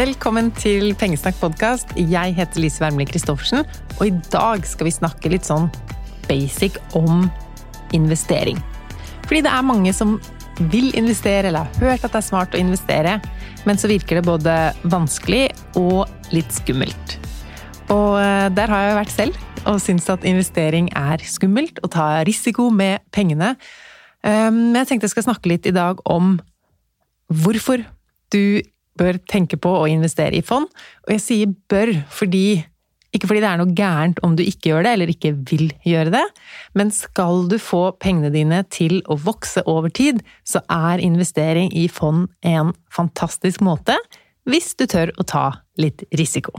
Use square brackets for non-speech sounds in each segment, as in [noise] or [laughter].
Velkommen til Pengesnakk podkast. Jeg heter Lise Wermli Christoffersen, og i dag skal vi snakke litt sånn basic om investering. Fordi det er mange som vil investere, eller har hørt at det er smart å investere, men så virker det både vanskelig og litt skummelt. Og eh, der har jeg vært selv, og syns at investering er skummelt, å ta risiko med pengene. Eh, men jeg tenkte jeg skal snakke litt i dag om hvorfor du bør tenke på å investere i fond. Og jeg sier bør fordi ikke fordi det er noe gærent om du ikke gjør det, eller ikke vil gjøre det, men skal du få pengene dine til å vokse over tid, så er investering i fond en fantastisk måte, hvis du tør å ta litt risiko.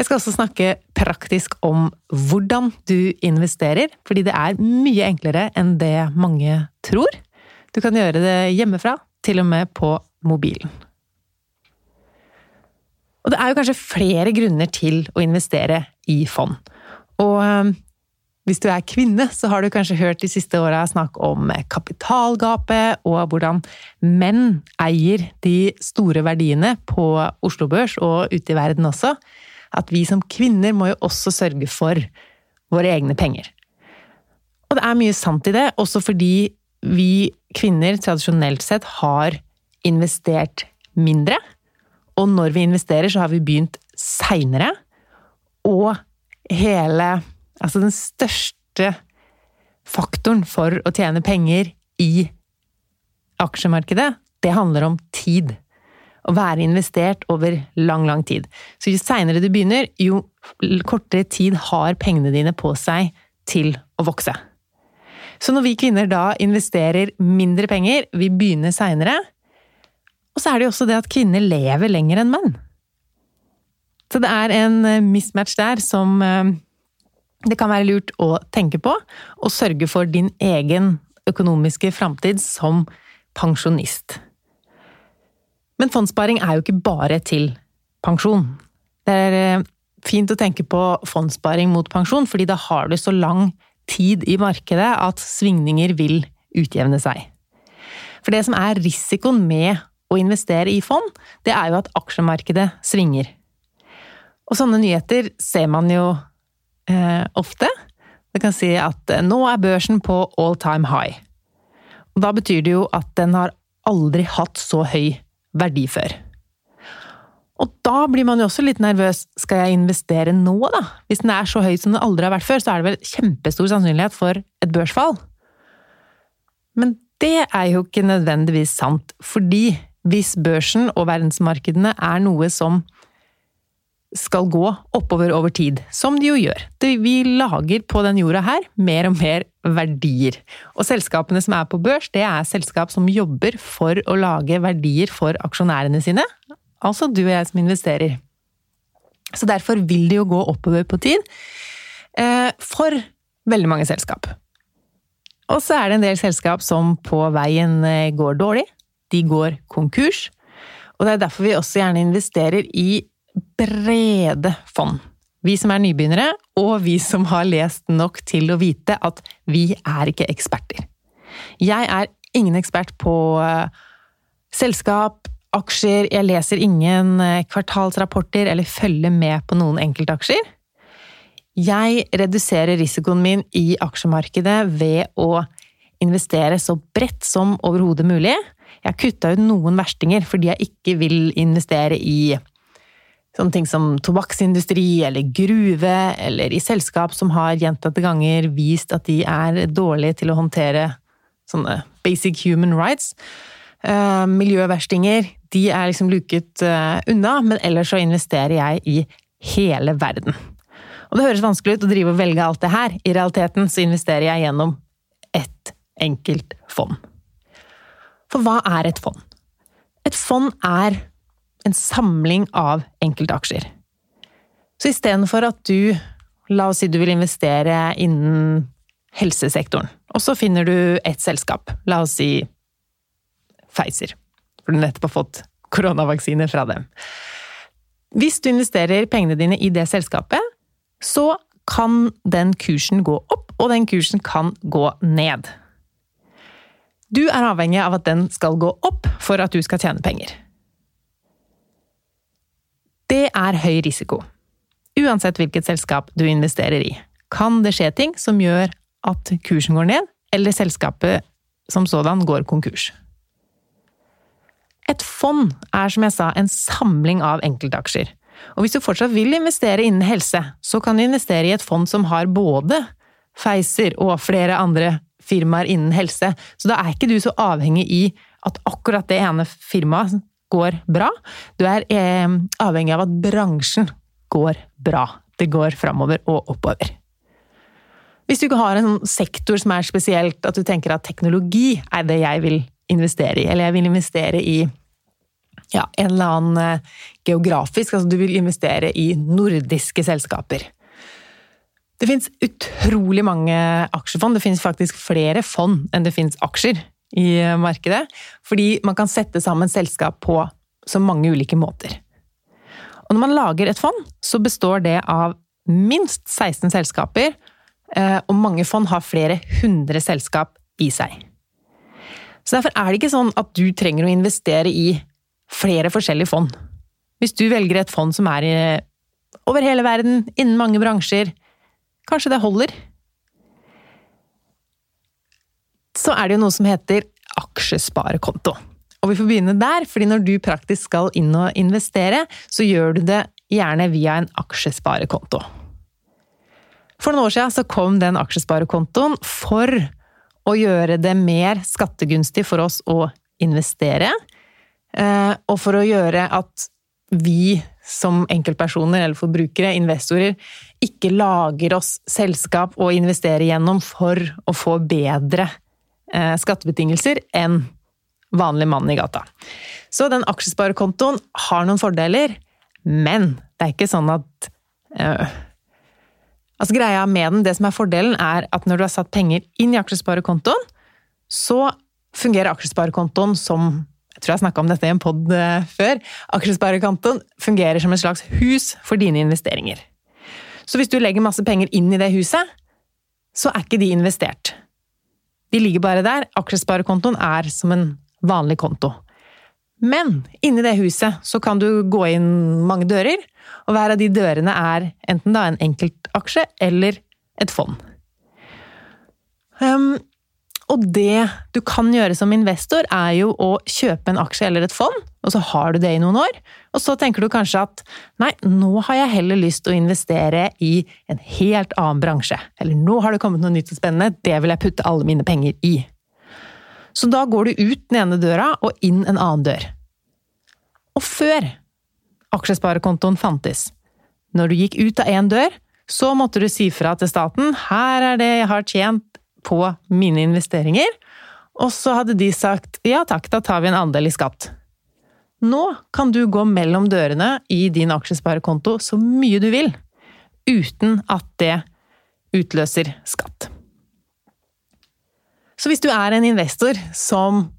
Jeg skal også snakke praktisk om hvordan du investerer, fordi det er mye enklere enn det mange tror. Du kan gjøre det hjemmefra, til og med på mobilen. Og det er jo kanskje flere grunner til å investere i fond. Og øh, hvis du er kvinne, så har du kanskje hørt de siste åra snakk om kapitalgapet, og hvordan menn eier de store verdiene på Oslo Børs og ute i verden også. At vi som kvinner må jo også sørge for våre egne penger. Og det er mye sant i det, også fordi vi kvinner tradisjonelt sett har investert mindre. Og når vi investerer, så har vi begynt seinere. Og hele Altså den største faktoren for å tjene penger i aksjemarkedet, det handler om tid. Å være investert over lang, lang tid. Så jo seinere du begynner, jo kortere tid har pengene dine på seg til å vokse. Så når vi kvinner da investerer mindre penger, vi begynner seinere, og så er det jo også det at kvinner lever lenger enn menn. Så det er en eh, mismatch der som eh, det kan være lurt å tenke på, og sørge for din egen økonomiske framtid som pensjonist. Men fondssparing er jo ikke bare til pensjon. Det er eh, fint å tenke på fondssparing mot pensjon, fordi da har du så lang tid i markedet at svingninger vil utjevne seg. For det som er risikoen med å investere i fond, det er jo at aksjemarkedet svinger. Og sånne nyheter ser man jo eh, ofte. Det kan si at eh, nå er børsen på all time high. Og da betyr det jo at den har aldri hatt så høy verdi før. Og da blir man jo også litt nervøs. Skal jeg investere nå, da? Hvis den er så høy som den aldri har vært før, så er det vel kjempestor sannsynlighet for et børsfall. Men det er jo ikke nødvendigvis sant, fordi hvis børsen og verdensmarkedene er noe som skal gå oppover over tid, som de jo gjør. Vi lager på den jorda her mer og mer verdier. Og selskapene som er på børs, det er selskap som jobber for å lage verdier for aksjonærene sine. Altså du og jeg som investerer. Så derfor vil det jo gå oppover på tid. Eh, for veldig mange selskap. Og så er det en del selskap som på veien eh, går dårlig de går konkurs. Og det er derfor vi også gjerne investerer i brede fond. Vi som er nybegynnere, og vi som har lest nok til å vite at vi er ikke eksperter. Jeg er ingen ekspert på eh, selskap, aksjer, jeg leser ingen eh, kvartalsrapporter eller følger med på noen enkeltaksjer. Jeg reduserer risikoen min i aksjemarkedet ved å investere så bredt som overhodet mulig, jeg kutta ut noen verstinger fordi jeg ikke vil investere i sånne ting som tobakksindustri eller gruve, eller i selskap som har gjentatte ganger vist at de er dårlige til å håndtere sånne basic human rights. Uh, miljøverstinger, de er liksom luket uh, unna, men ellers så investerer jeg i hele verden. Og det høres vanskelig ut å drive og velge alt det her. I realiteten så investerer jeg gjennom ett enkelt fond. For hva er et fond? Et fond er en samling av enkeltaksjer. Så istedenfor at du, la oss si du vil investere innen helsesektoren, og så finner du et selskap, la oss si Pfizer, for du nettopp har fått koronavaksine fra dem. Hvis du investerer pengene dine i det selskapet, så kan den kursen gå opp, og den kursen kan gå ned. Du er avhengig av at den skal gå opp for at du skal tjene penger. Det er høy risiko. Uansett hvilket selskap du investerer i, kan det skje ting som gjør at kursen går ned, eller selskapet som sådan går konkurs. Et fond er som jeg sa en samling av enkeltaksjer. Og hvis du fortsatt vil investere innen helse, så kan du investere i et fond som har både Pfizer og flere andre firmaer innen helse. Så da er ikke du så avhengig i at akkurat det ene firmaet går bra. Du er eh, avhengig av at bransjen går bra. Det går framover og oppover. Hvis du ikke har en sånn sektor som er spesielt, at du tenker at teknologi er det jeg vil investere i, eller jeg vil investere i ja, en eller annen eh, geografisk, altså du vil investere i nordiske selskaper. Det fins utrolig mange aksjefond. Det fins faktisk flere fond enn det fins aksjer i markedet. Fordi man kan sette sammen selskap på så mange ulike måter. Og når man lager et fond, så består det av minst 16 selskaper, eh, og mange fond har flere hundre selskap i seg. Så derfor er det ikke sånn at du trenger å investere i flere forskjellige fond. Hvis du velger et fond som er over hele verden, innen mange bransjer, kanskje det holder. Så er det jo noe som heter aksjesparekonto. Og vi får begynne der, fordi når du praktisk skal inn og investere, så gjør du det gjerne via en aksjesparekonto. For noen år siden så kom den aksjesparekontoen for å gjøre det mer skattegunstig for oss å investere, eh, og for å gjøre at vi som enkeltpersoner eller forbrukere, investorer, ikke lager oss selskap å investere gjennom for å få bedre eh, skattebetingelser enn vanlig mann i gata. Så den aksjesparekontoen har noen fordeler, men det er ikke sånn at uh, Altså Greia med den, det som er fordelen, er at når du har satt penger inn i aksjesparekontoen, så fungerer aksjesparekontoen som tror jeg snakka om dette i en pod uh, før. Aksjesparekontoen fungerer som et slags hus for dine investeringer. Så hvis du legger masse penger inn i det huset, så er ikke de investert. De ligger bare der. Aksjesparekontoen er som en vanlig konto. Men inni det huset så kan du gå inn mange dører, og hver av de dørene er enten da en enkeltaksje eller et fond. Um, og det du kan gjøre som investor, er jo å kjøpe en aksje eller et fond, og så har du det i noen år. Og så tenker du kanskje at nei, nå har jeg heller lyst til å investere i en helt annen bransje. Eller nå har det kommet noe nytt og spennende, det vil jeg putte alle mine penger i. Så da går du ut den ene døra og inn en annen dør. Og før aksjesparekontoen fantes, når du gikk ut av én dør, så måtte du si fra til staten 'her er det jeg har tjent på mine investeringer', og så hadde de sagt 'ja takk, da tar vi en andel i skatt'. Nå kan du gå mellom dørene i din aksjesparekonto så mye du vil, uten at det utløser skatt. Så hvis du er en investor som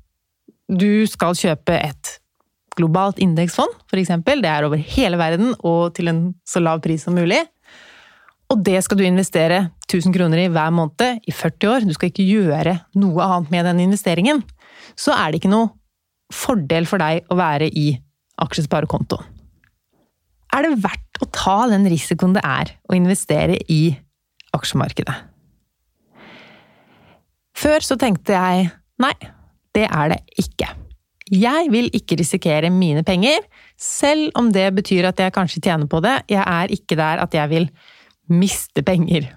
du skal kjøpe et globalt indeksfond, f.eks., det er over hele verden og til en så lav pris som mulig, og det skal du investere 1000 kroner i hver måned i 40 år, du skal ikke gjøre noe annet med den investeringen, så er det ikke noe fordel for deg å være i aksjesparekonto. Er det verdt å ta den risikoen det er å investere i aksjemarkedet? Før så tenkte jeg nei, det er det ikke. Jeg vil ikke risikere mine penger, selv om det betyr at jeg kanskje tjener på det. Jeg er ikke der at jeg vil miste penger.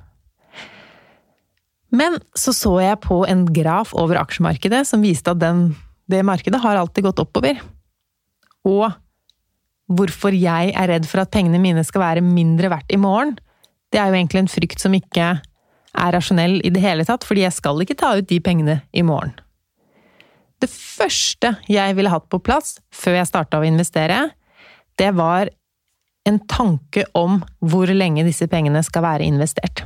Men så så jeg på en graf over aksjemarkedet som viste at den, det markedet har alltid gått oppover. Og hvorfor jeg er redd for at pengene mine skal være mindre verdt i morgen, det er jo egentlig en frykt som ikke er rasjonell i det hele tatt, fordi jeg skal ikke ta ut de pengene i morgen. Det første jeg ville hatt på plass før jeg starta å investere, det var en tanke om hvor lenge disse pengene skal være investert.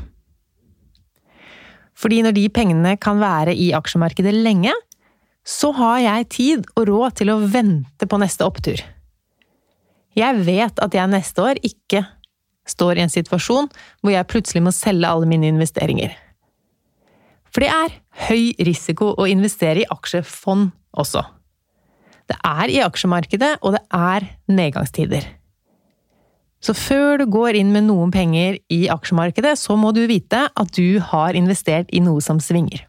Fordi når de pengene kan være i aksjemarkedet lenge, så har jeg tid og råd til å vente på neste opptur. Jeg vet at jeg neste år ikke står i en situasjon hvor jeg plutselig må selge alle mine investeringer. For det er høy risiko å investere i aksjefond også. Det er i aksjemarkedet, og det er nedgangstider. Så før du går inn med noen penger i aksjemarkedet, så må du vite at du har investert i noe som svinger.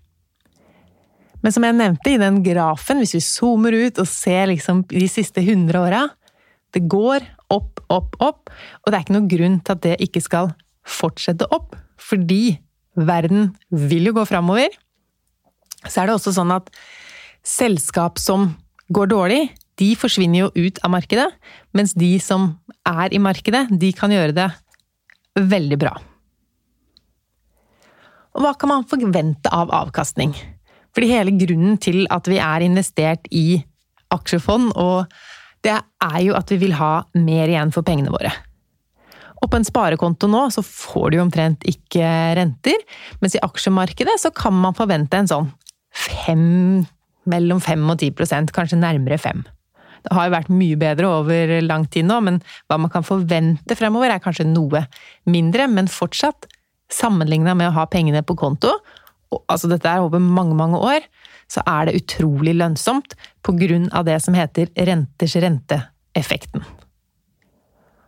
Men som jeg nevnte i den grafen, hvis vi zoomer ut og ser liksom de siste 100 åra Det går opp, opp, opp, og det er ikke noen grunn til at det ikke skal fortsette opp. Fordi verden vil jo gå framover. Så er det også sånn at selskap som går dårlig, de forsvinner jo ut av markedet, mens de som er i markedet, de kan gjøre det veldig bra. Og hva kan man forvente av avkastning? Fordi hele grunnen til at vi er investert i aksjefond, og det er jo at vi vil ha mer igjen for pengene våre. Og på en sparekonto nå så får du jo omtrent ikke renter, mens i aksjemarkedet så kan man forvente en sånn fem, mellom 5 og 10% kanskje nærmere 5 Det har jo vært mye bedre over lang tid nå, men hva man kan forvente fremover er kanskje noe mindre, men fortsatt, sammenligna med å ha pengene på konto, altså dette er over mange, mange år, så er det utrolig lønnsomt på grunn av det som heter renters rente-effekten.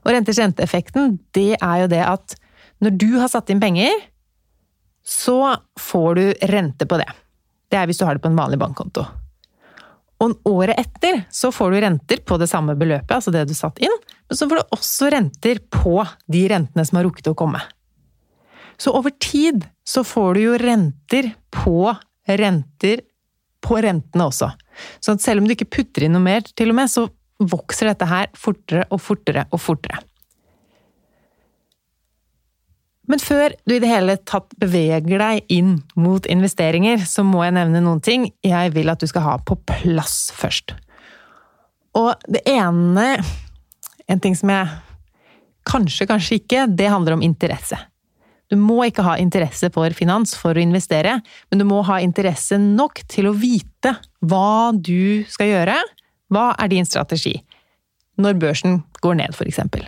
Og renters rente-effekten, det er jo det at når du har satt inn penger, så får du rente på det. Det er hvis du har det på en vanlig bankkonto. Og året etter så får du renter på det samme beløpet, altså det du satt inn, men så får du også renter på de rentene som har rukket å komme. Så over tid så får du jo renter på renter på rentene også. Så selv om du ikke putter inn noe mer, til og med, så vokser dette her fortere og fortere og fortere. Men før du i det hele tatt beveger deg inn mot investeringer, så må jeg nevne noen ting jeg vil at du skal ha på plass først. Og det ene En ting som jeg Kanskje, kanskje ikke. Det handler om interesse. Du må ikke ha interesse for finans for å investere, men du må ha interesse nok til å vite hva du skal gjøre, hva er din strategi når børsen går ned, for eksempel?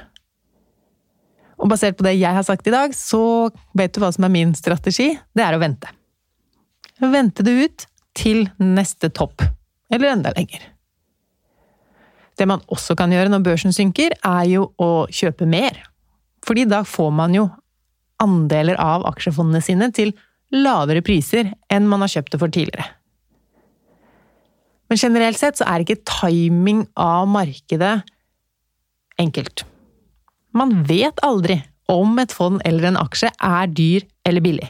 Og basert på det jeg har sagt i dag, så vet du hva som er min strategi. Det er å vente. Vente det ut til neste topp. Eller enda lenger. Det man også kan gjøre når børsen synker, er jo å kjøpe mer. Fordi da får man jo andeler av aksjefondene sine til lavere priser enn man har kjøpt det for tidligere. Men generelt sett så er ikke timing av markedet enkelt. Man vet aldri om et fond eller en aksje er dyr eller billig.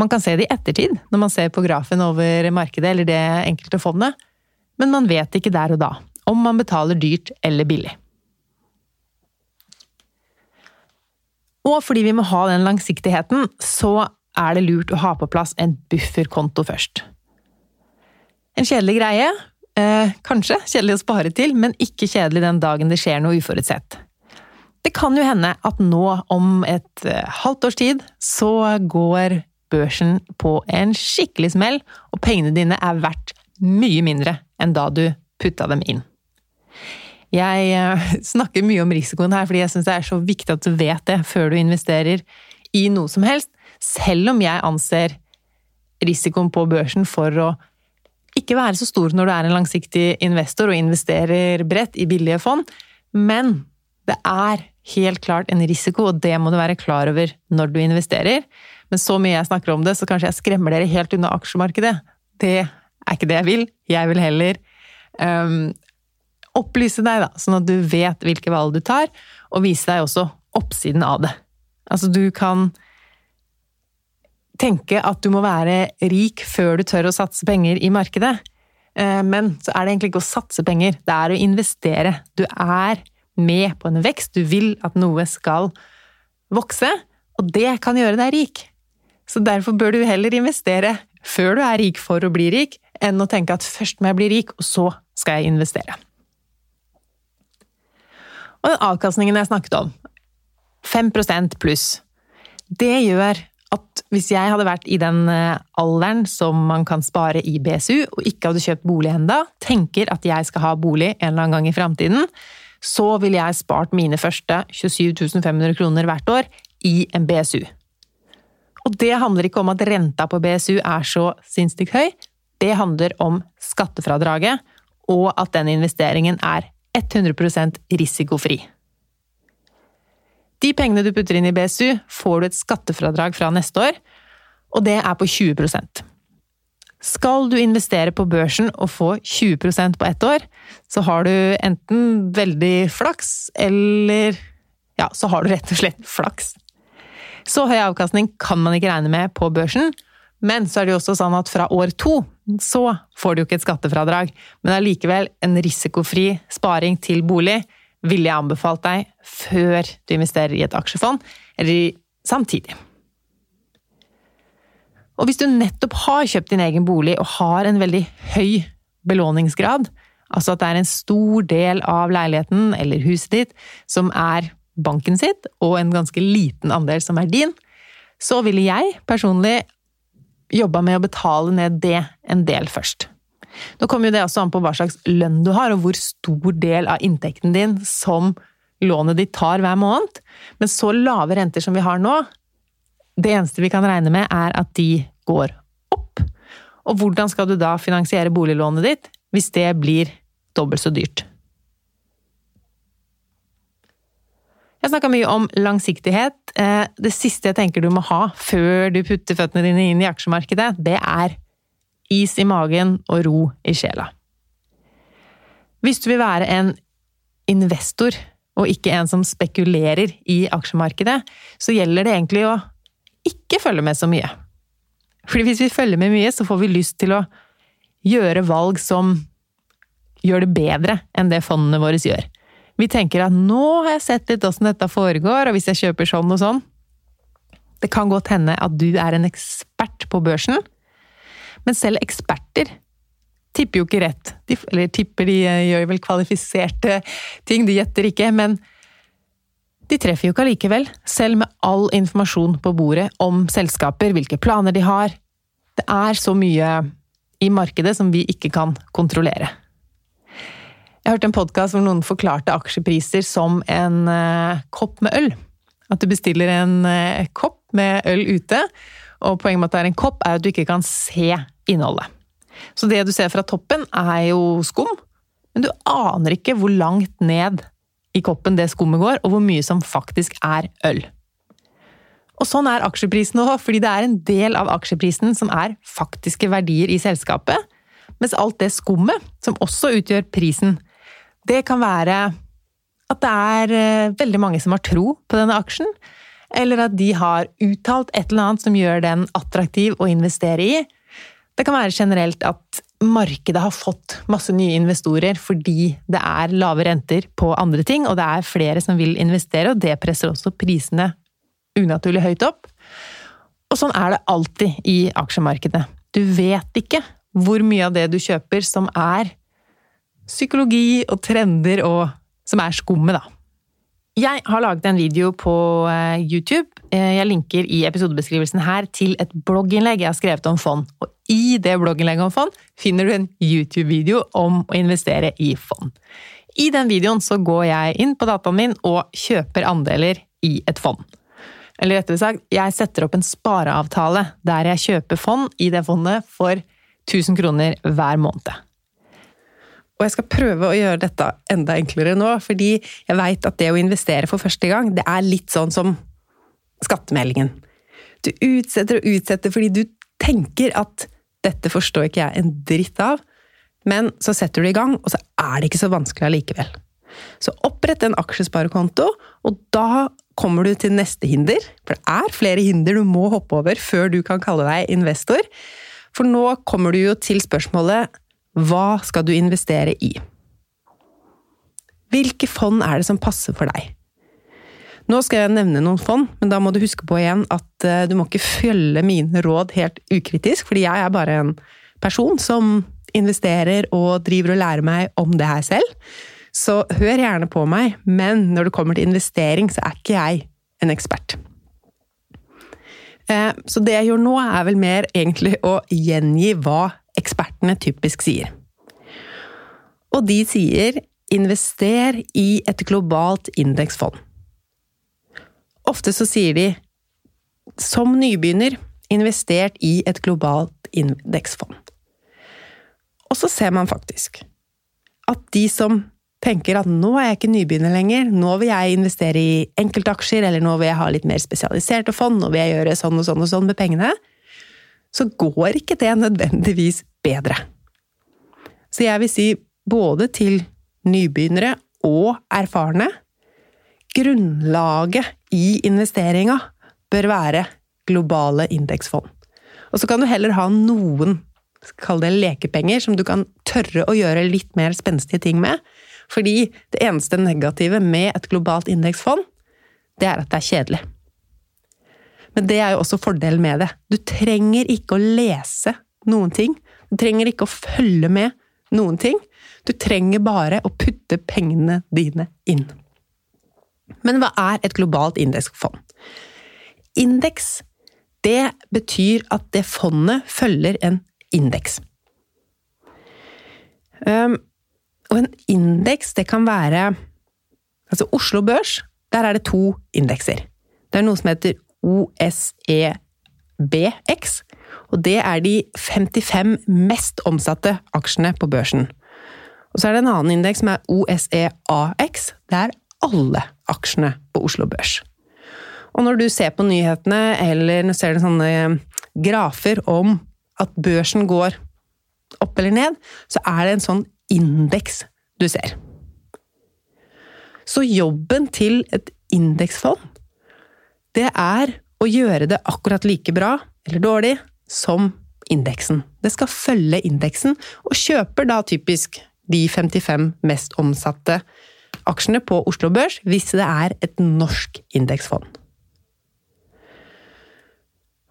Man kan se det i ettertid, når man ser på grafen over markedet eller det enkelte fondet, men man vet ikke der og da om man betaler dyrt eller billig. Og fordi vi må ha den langsiktigheten, så er det lurt å ha på plass en bufferkonto først. En kjedelig greie. Eh, kanskje kjedelig å spare til, men ikke kjedelig den dagen det skjer noe uforutsett. Det kan jo hende at nå, om et eh, halvt års tid, så går børsen på en skikkelig smell, og pengene dine er verdt mye mindre enn da du putta dem inn. Jeg eh, [laughs] snakker mye om risikoen her fordi jeg syns det er så viktig at du vet det før du investerer i noe som helst, selv om jeg anser risikoen på børsen for å ikke være så stor når du er en langsiktig investor og investerer bredt i billige fond, men det er helt klart en risiko, og det må du være klar over når du investerer. Men så mye jeg snakker om det, så kanskje jeg skremmer dere helt unna aksjemarkedet. Det er ikke det jeg vil. Jeg vil heller um, opplyse deg, da, sånn at du vet hvilke valg du tar, og vise deg også oppsiden av det. Altså, du kan tenke at du må være rik før du tør å satse penger i markedet. Eh, men så er det egentlig ikke å satse penger, det er å investere. Du er med på en vekst, du vil at noe skal vokse, og det kan gjøre deg rik. Så derfor bør du heller investere før du er rik for å bli rik, enn å tenke at først må jeg bli rik, og så skal jeg investere. Og den avkastningen jeg snakket om, 5% pluss, det gjør at hvis jeg hadde vært i den eh, alderen som man kan spare i BSU, og ikke hadde kjøpt bolig enda, tenker at jeg skal ha bolig en eller annen gang i framtiden, så ville jeg spart mine første 27 500 kroner hvert år i en BSU. Og det handler ikke om at renta på BSU er så sinnssykt høy, det handler om skattefradraget, og at den investeringen er 100% risikofri. De pengene du putter inn i BSU, får du et skattefradrag fra neste år, og det er på 20 Skal du investere på børsen og få 20% på ett år, så har du enten veldig flaks, eller ja, så har du rett og slett flaks. Så høy avkastning kan man ikke regne med på børsen, men så er det jo også sånn at fra år to så får du jo ikke et skattefradrag, men allikevel en risikofri sparing til bolig ville jeg anbefalt deg før du investerer i et aksjefond, eller samtidig. Og hvis du nettopp har kjøpt din egen bolig og har en veldig høy belåningsgrad, altså at det er en stor del av leiligheten eller huset ditt som er banken sitt, og en ganske liten andel som er din, så ville jeg personlig jobba med å betale ned det en del først. Nå kommer jo det også an på hva slags lønn du har, og hvor stor del av inntekten din som lånet ditt tar hver måned. Men så lave renter som vi har nå, det eneste vi kan regne med, er at de går opp. Og hvordan skal du da finansiere boliglånet ditt hvis det blir dobbelt så dyrt? Jeg snakka mye om langsiktighet. Eh, det siste jeg tenker du må ha før du putter føttene dine inn i aksjemarkedet, det er is i magen og ro i sjela. Hvis du vil være en investor og ikke en som spekulerer i aksjemarkedet, så gjelder det egentlig å ikke følge med så mye. Fordi hvis vi følger med mye, så får vi lyst til å gjøre valg som gjør det bedre enn det fondene våre gjør. Vi tenker at nå har jeg sett litt åssen dette foregår, og hvis jeg kjøper sånn og sånn Det kan godt hende at du er en ekspert på børsen, men selv eksperter tipper jo ikke rett. De, eller tipper, de eh, gjør vel kvalifiserte ting, de gjetter ikke. Men de treffer jo ikke allikevel, selv med all informasjon på bordet om selskaper, hvilke planer de har. Det er så mye i markedet som vi ikke kan kontrollere. Jeg hørte en podkast hvor noen forklarte aksjepriser som en uh, kopp med øl. At du bestiller en uh, kopp med øl ute, og poenget med at det er en kopp, er at du ikke kan se innholdet. Så det du ser fra toppen, er jo skum, men du aner ikke hvor langt ned i koppen det skummet går, og hvor mye som faktisk er øl. Og sånn er aksjeprisen òg, fordi det er en del av aksjeprisen som er faktiske verdier i selskapet, mens alt det skummet, som også utgjør prisen, det kan være at det er eh, veldig mange som har tro på denne aksjen, eller at de har uttalt et eller annet som gjør den attraktiv å investere i. Det kan være generelt at markedet har fått masse nye investorer fordi det er lave renter på andre ting, og det er flere som vil investere, og det presser også prisene unaturlig høyt opp. Og sånn er det alltid i aksjemarkedet. Du vet ikke hvor mye av det du kjøper som er psykologi og trender og som er skummet, da. Jeg har laget en video på eh, YouTube. Eh, jeg linker i episodebeskrivelsen her til et blogginnlegg jeg har skrevet om fond. Og i det blogginnlegget om fond finner du en YouTube-video om å investere i fond. I den videoen så går jeg inn på dataen min og kjøper andeler i et fond. Eller rettere sagt, jeg setter opp en spareavtale der jeg kjøper fond i det fondet for 1000 kroner hver måned. Og jeg skal prøve å gjøre dette enda enklere nå, fordi jeg veit at det å investere for første gang, det er litt sånn som skattemeldingen. Du utsetter og utsetter fordi du tenker at 'dette forstår ikke jeg en dritt av', men så setter du i gang, og så er det ikke så vanskelig allikevel. Så opprett en aksjesparekonto, og da kommer du til neste hinder. For det er flere hinder du må hoppe over før du kan kalle deg investor. For nå kommer du jo til spørsmålet hva skal du investere i? Hvilke fond er det som passer for deg? Nå skal jeg nevne noen fond, men da må du huske på igjen at eh, du må ikke følge mine råd helt ukritisk, fordi jeg er bare en person som investerer og driver og lærer meg om det her selv. Så hør gjerne på meg, men når det kommer til investering, så er ikke jeg en ekspert. Eh, så det jeg gjør nå, er vel mer egentlig å gjengi hva ekspertene typisk sier. Og de sier invester i et globalt indeksfond. Ofte så sier de som nybegynner investert i et globalt indeksfond. Og så ser man faktisk at de som tenker at nå er jeg ikke nybegynner lenger, nå vil jeg investere i enkeltaksjer, eller nå vil jeg ha litt mer spesialiserte fond, nå vil jeg gjøre sånn og sånn og sånn med pengene, så går ikke det nødvendigvis bedre. Så jeg vil si både til nybegynnere og erfarne grunnlaget i investeringa bør være globale indeksfond. Og så kan du heller ha noen, kall det lekepenger, som du kan tørre å gjøre litt mer spenstige ting med. Fordi det eneste negative med et globalt indeksfond, det er at det er kjedelig. Men det er jo også fordelen med det. Du trenger ikke å lese noen ting. Du trenger ikke å følge med noen ting. Du trenger bare å putte pengene dine inn. Men hva er et globalt indeksfond? Indeks, det betyr at det fondet følger en indeks. Og en indeks, det kan være Altså Oslo Børs, der er det to indekser. Det er noe som heter OSEBX, og det er de 55 mest omsatte aksjene på børsen. Og så er det en annen indeks som er OSEAX. Det er alle aksjene på Oslo Børs. Og når du ser på nyhetene, eller når du ser sånne grafer om at børsen går opp eller ned, så er det en sånn indeks du ser. Så jobben til et indeksfond, det er å gjøre det akkurat like bra, eller dårlig, som indeksen. Det skal følge indeksen, og kjøper da typisk de 55 mest omsatte aksjene på Oslo Børs hvis det er et norsk indeksfond.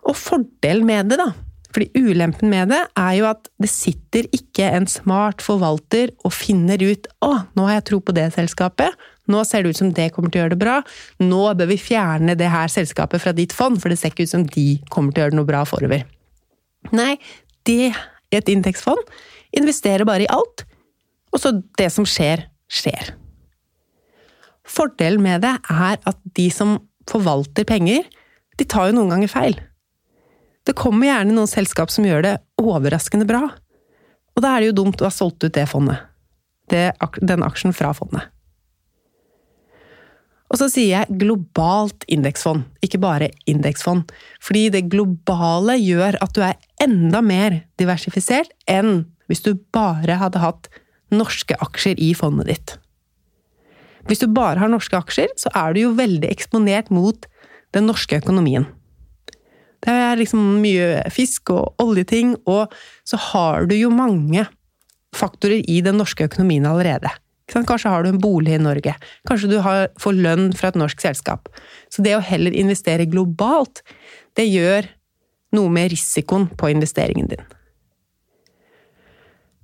Og fordelen med det, da, fordi ulempen med det er jo at det sitter ikke en smart forvalter og finner ut 'Å, nå har jeg tro på det selskapet. Nå ser det ut som det kommer til å gjøre det bra. Nå bør vi fjerne det her selskapet fra ditt fond, for det ser ikke ut som de kommer til å gjøre det noe bra forover'. Nei, det i et indeksfond investerer bare i alt, og så det som skjer, skjer. Fordelen med det er at de som forvalter penger, de tar jo noen ganger feil. Det kommer gjerne noen selskap som gjør det overraskende bra. Og da er det jo dumt å ha solgt ut det fondet. Det, den aksjen fra fondet. Og så sier jeg globalt indeksfond, ikke bare indeksfond. Fordi det globale gjør at du er enda mer diversifisert enn hvis du bare hadde hatt norske aksjer i fondet ditt. Hvis du bare har norske aksjer, så er du jo veldig eksponert mot den norske økonomien. Det er liksom mye fisk og oljeting, og så har du jo mange faktorer i den norske økonomien allerede. Kanskje har du en bolig i Norge. Kanskje du får lønn fra et norsk selskap. Så det å heller investere globalt, det gjør noe med risikoen på investeringen din.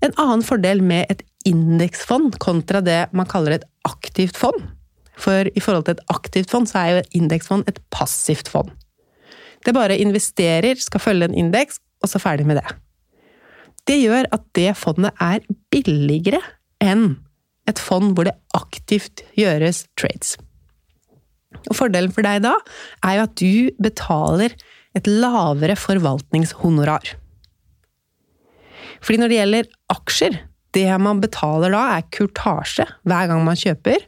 En annen fordel med et indeksfond kontra det man kaller et aktivt fond, for i forhold til et aktivt fond, så er jo et indeksfond et passivt fond. Det bare investerer, skal følge en indeks, og så ferdig med det. Det gjør at det fondet er billigere enn et fond hvor det aktivt gjøres trades. Og Fordelen for deg da er jo at du betaler et lavere forvaltningshonorar. Fordi når det gjelder aksjer, det man betaler da er kurtasje hver gang man kjøper,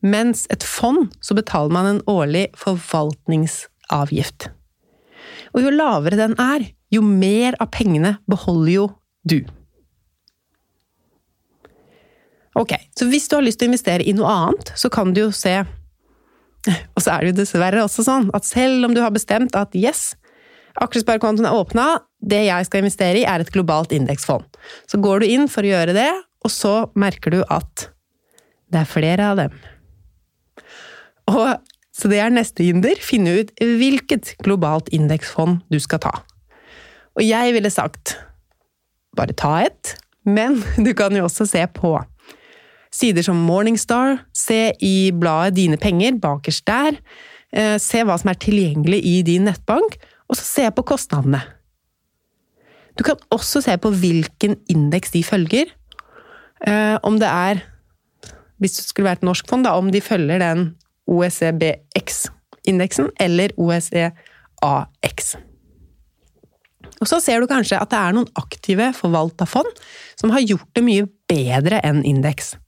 mens et fond så betaler man en årlig forvaltningsavgift. Og jo lavere den er, jo mer av pengene beholder jo du. Ok, så hvis du har lyst til å investere i noe annet, så kan du jo se Og så er det jo dessverre også sånn at selv om du har bestemt at yes, aksjesparekontoen er åpna, det jeg skal investere i, er et globalt indeksfond. Så går du inn for å gjøre det, og så merker du at det er flere av dem. Og så det er neste hinder. Finne ut hvilket globalt indeksfond du skal ta. Og jeg ville sagt bare ta et, men [laughs] du kan jo også se på sider som Morningstar, se i bladet Dine penger, bakerst der. Eh, se hva som er tilgjengelig i din nettbank, og så se på kostnadene. Du kan også se på hvilken indeks de følger. Eh, om det er, hvis det skulle vært norsk fond, da, om de følger den OECBX-indeksen eller OECAX. Og så ser du kanskje at det er noen aktive forvalta fond som har gjort det mye bedre enn indeks.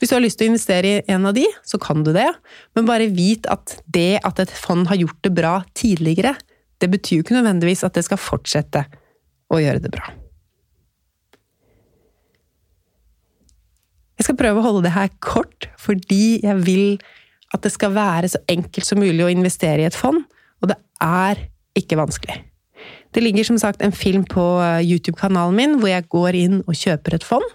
Hvis du har lyst til å investere i en av de, så kan du det, men bare vit at det at et fond har gjort det bra tidligere, det betyr jo ikke nødvendigvis at det skal fortsette å gjøre det bra. Jeg skal prøve å holde det her kort, fordi jeg vil at det skal være så enkelt som mulig å investere i et fond, og det er ikke vanskelig. Det ligger som sagt en film på eh, YouTube-kanalen min hvor jeg går inn og kjøper et fond.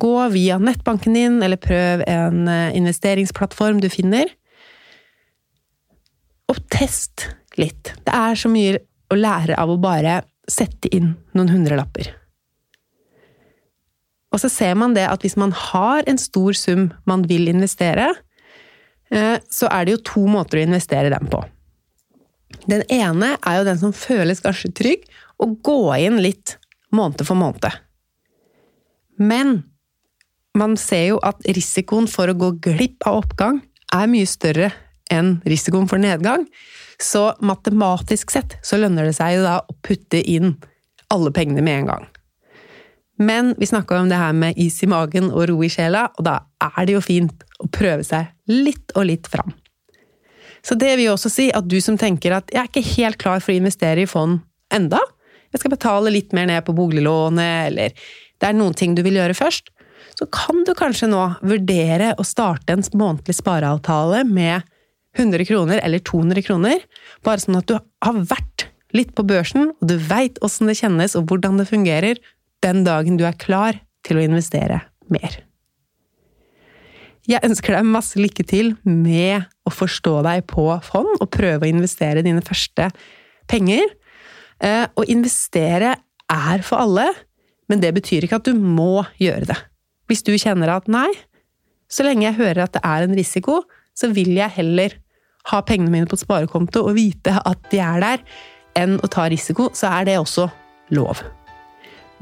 Gå via nettbanken din, eller prøv en eh, investeringsplattform du finner. Og test litt. Det er så mye å lære av å bare sette inn noen hundrelapper. Og så ser man det at hvis man har en stor sum man vil investere, eh, så er det jo to måter å investere den på. Den ene er jo den som føles kanskje trygg, å gå inn litt måned for måned. Men man ser jo at risikoen for å gå glipp av oppgang er mye større enn risikoen for nedgang. Så matematisk sett så lønner det seg jo da å putte inn alle pengene med en gang. Men vi snakka om det her med is i magen og ro i sjela, og da er det jo fint å prøve seg litt og litt fram. Så det vil jo også si at du som tenker at jeg er ikke helt klar for å investere i fond enda, jeg skal betale litt mer ned på boliglånet, eller det er noen ting du vil gjøre først, så kan du kanskje nå vurdere å starte en månedlig spareavtale med 100 kroner eller 200 kroner, bare sånn at du har vært litt på børsen, og du veit åssen det kjennes og hvordan det fungerer, den dagen du er klar til å investere mer. Jeg ønsker deg masse lykke til med å forstå deg på fond og prøve å investere dine første penger. Eh, å investere er for alle, men det betyr ikke at du må gjøre det. Hvis du kjenner at nei, så lenge jeg hører at det er en risiko, så vil jeg heller ha pengene mine på sparekonto og vite at de er der, enn å ta risiko, så er det også lov.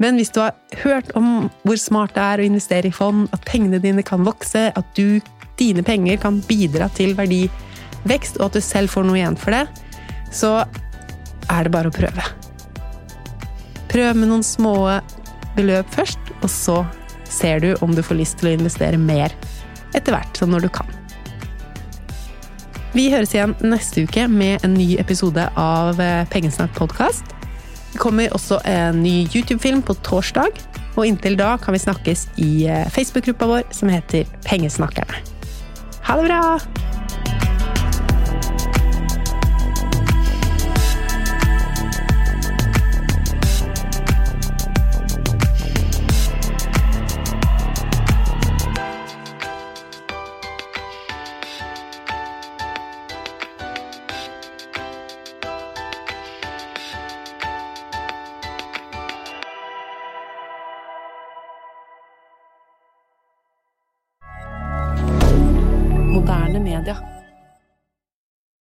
Men hvis du har hørt om hvor smart det er å investere i fond, at pengene dine kan vokse, at du, dine penger kan bidra til verdivekst, og at du selv får noe igjen for det, så er det bare å prøve. Prøv med noen små beløp først, og så ser du om du får lyst til å investere mer etter hvert, sånn når du kan. Vi høres igjen neste uke med en ny episode av Pengesnakk podkast. Det kommer også en ny YouTube-film på torsdag, og inntil da kan vi snakkes i eh, Facebook-gruppa vår som heter Pengesnakkerne. Ha det bra!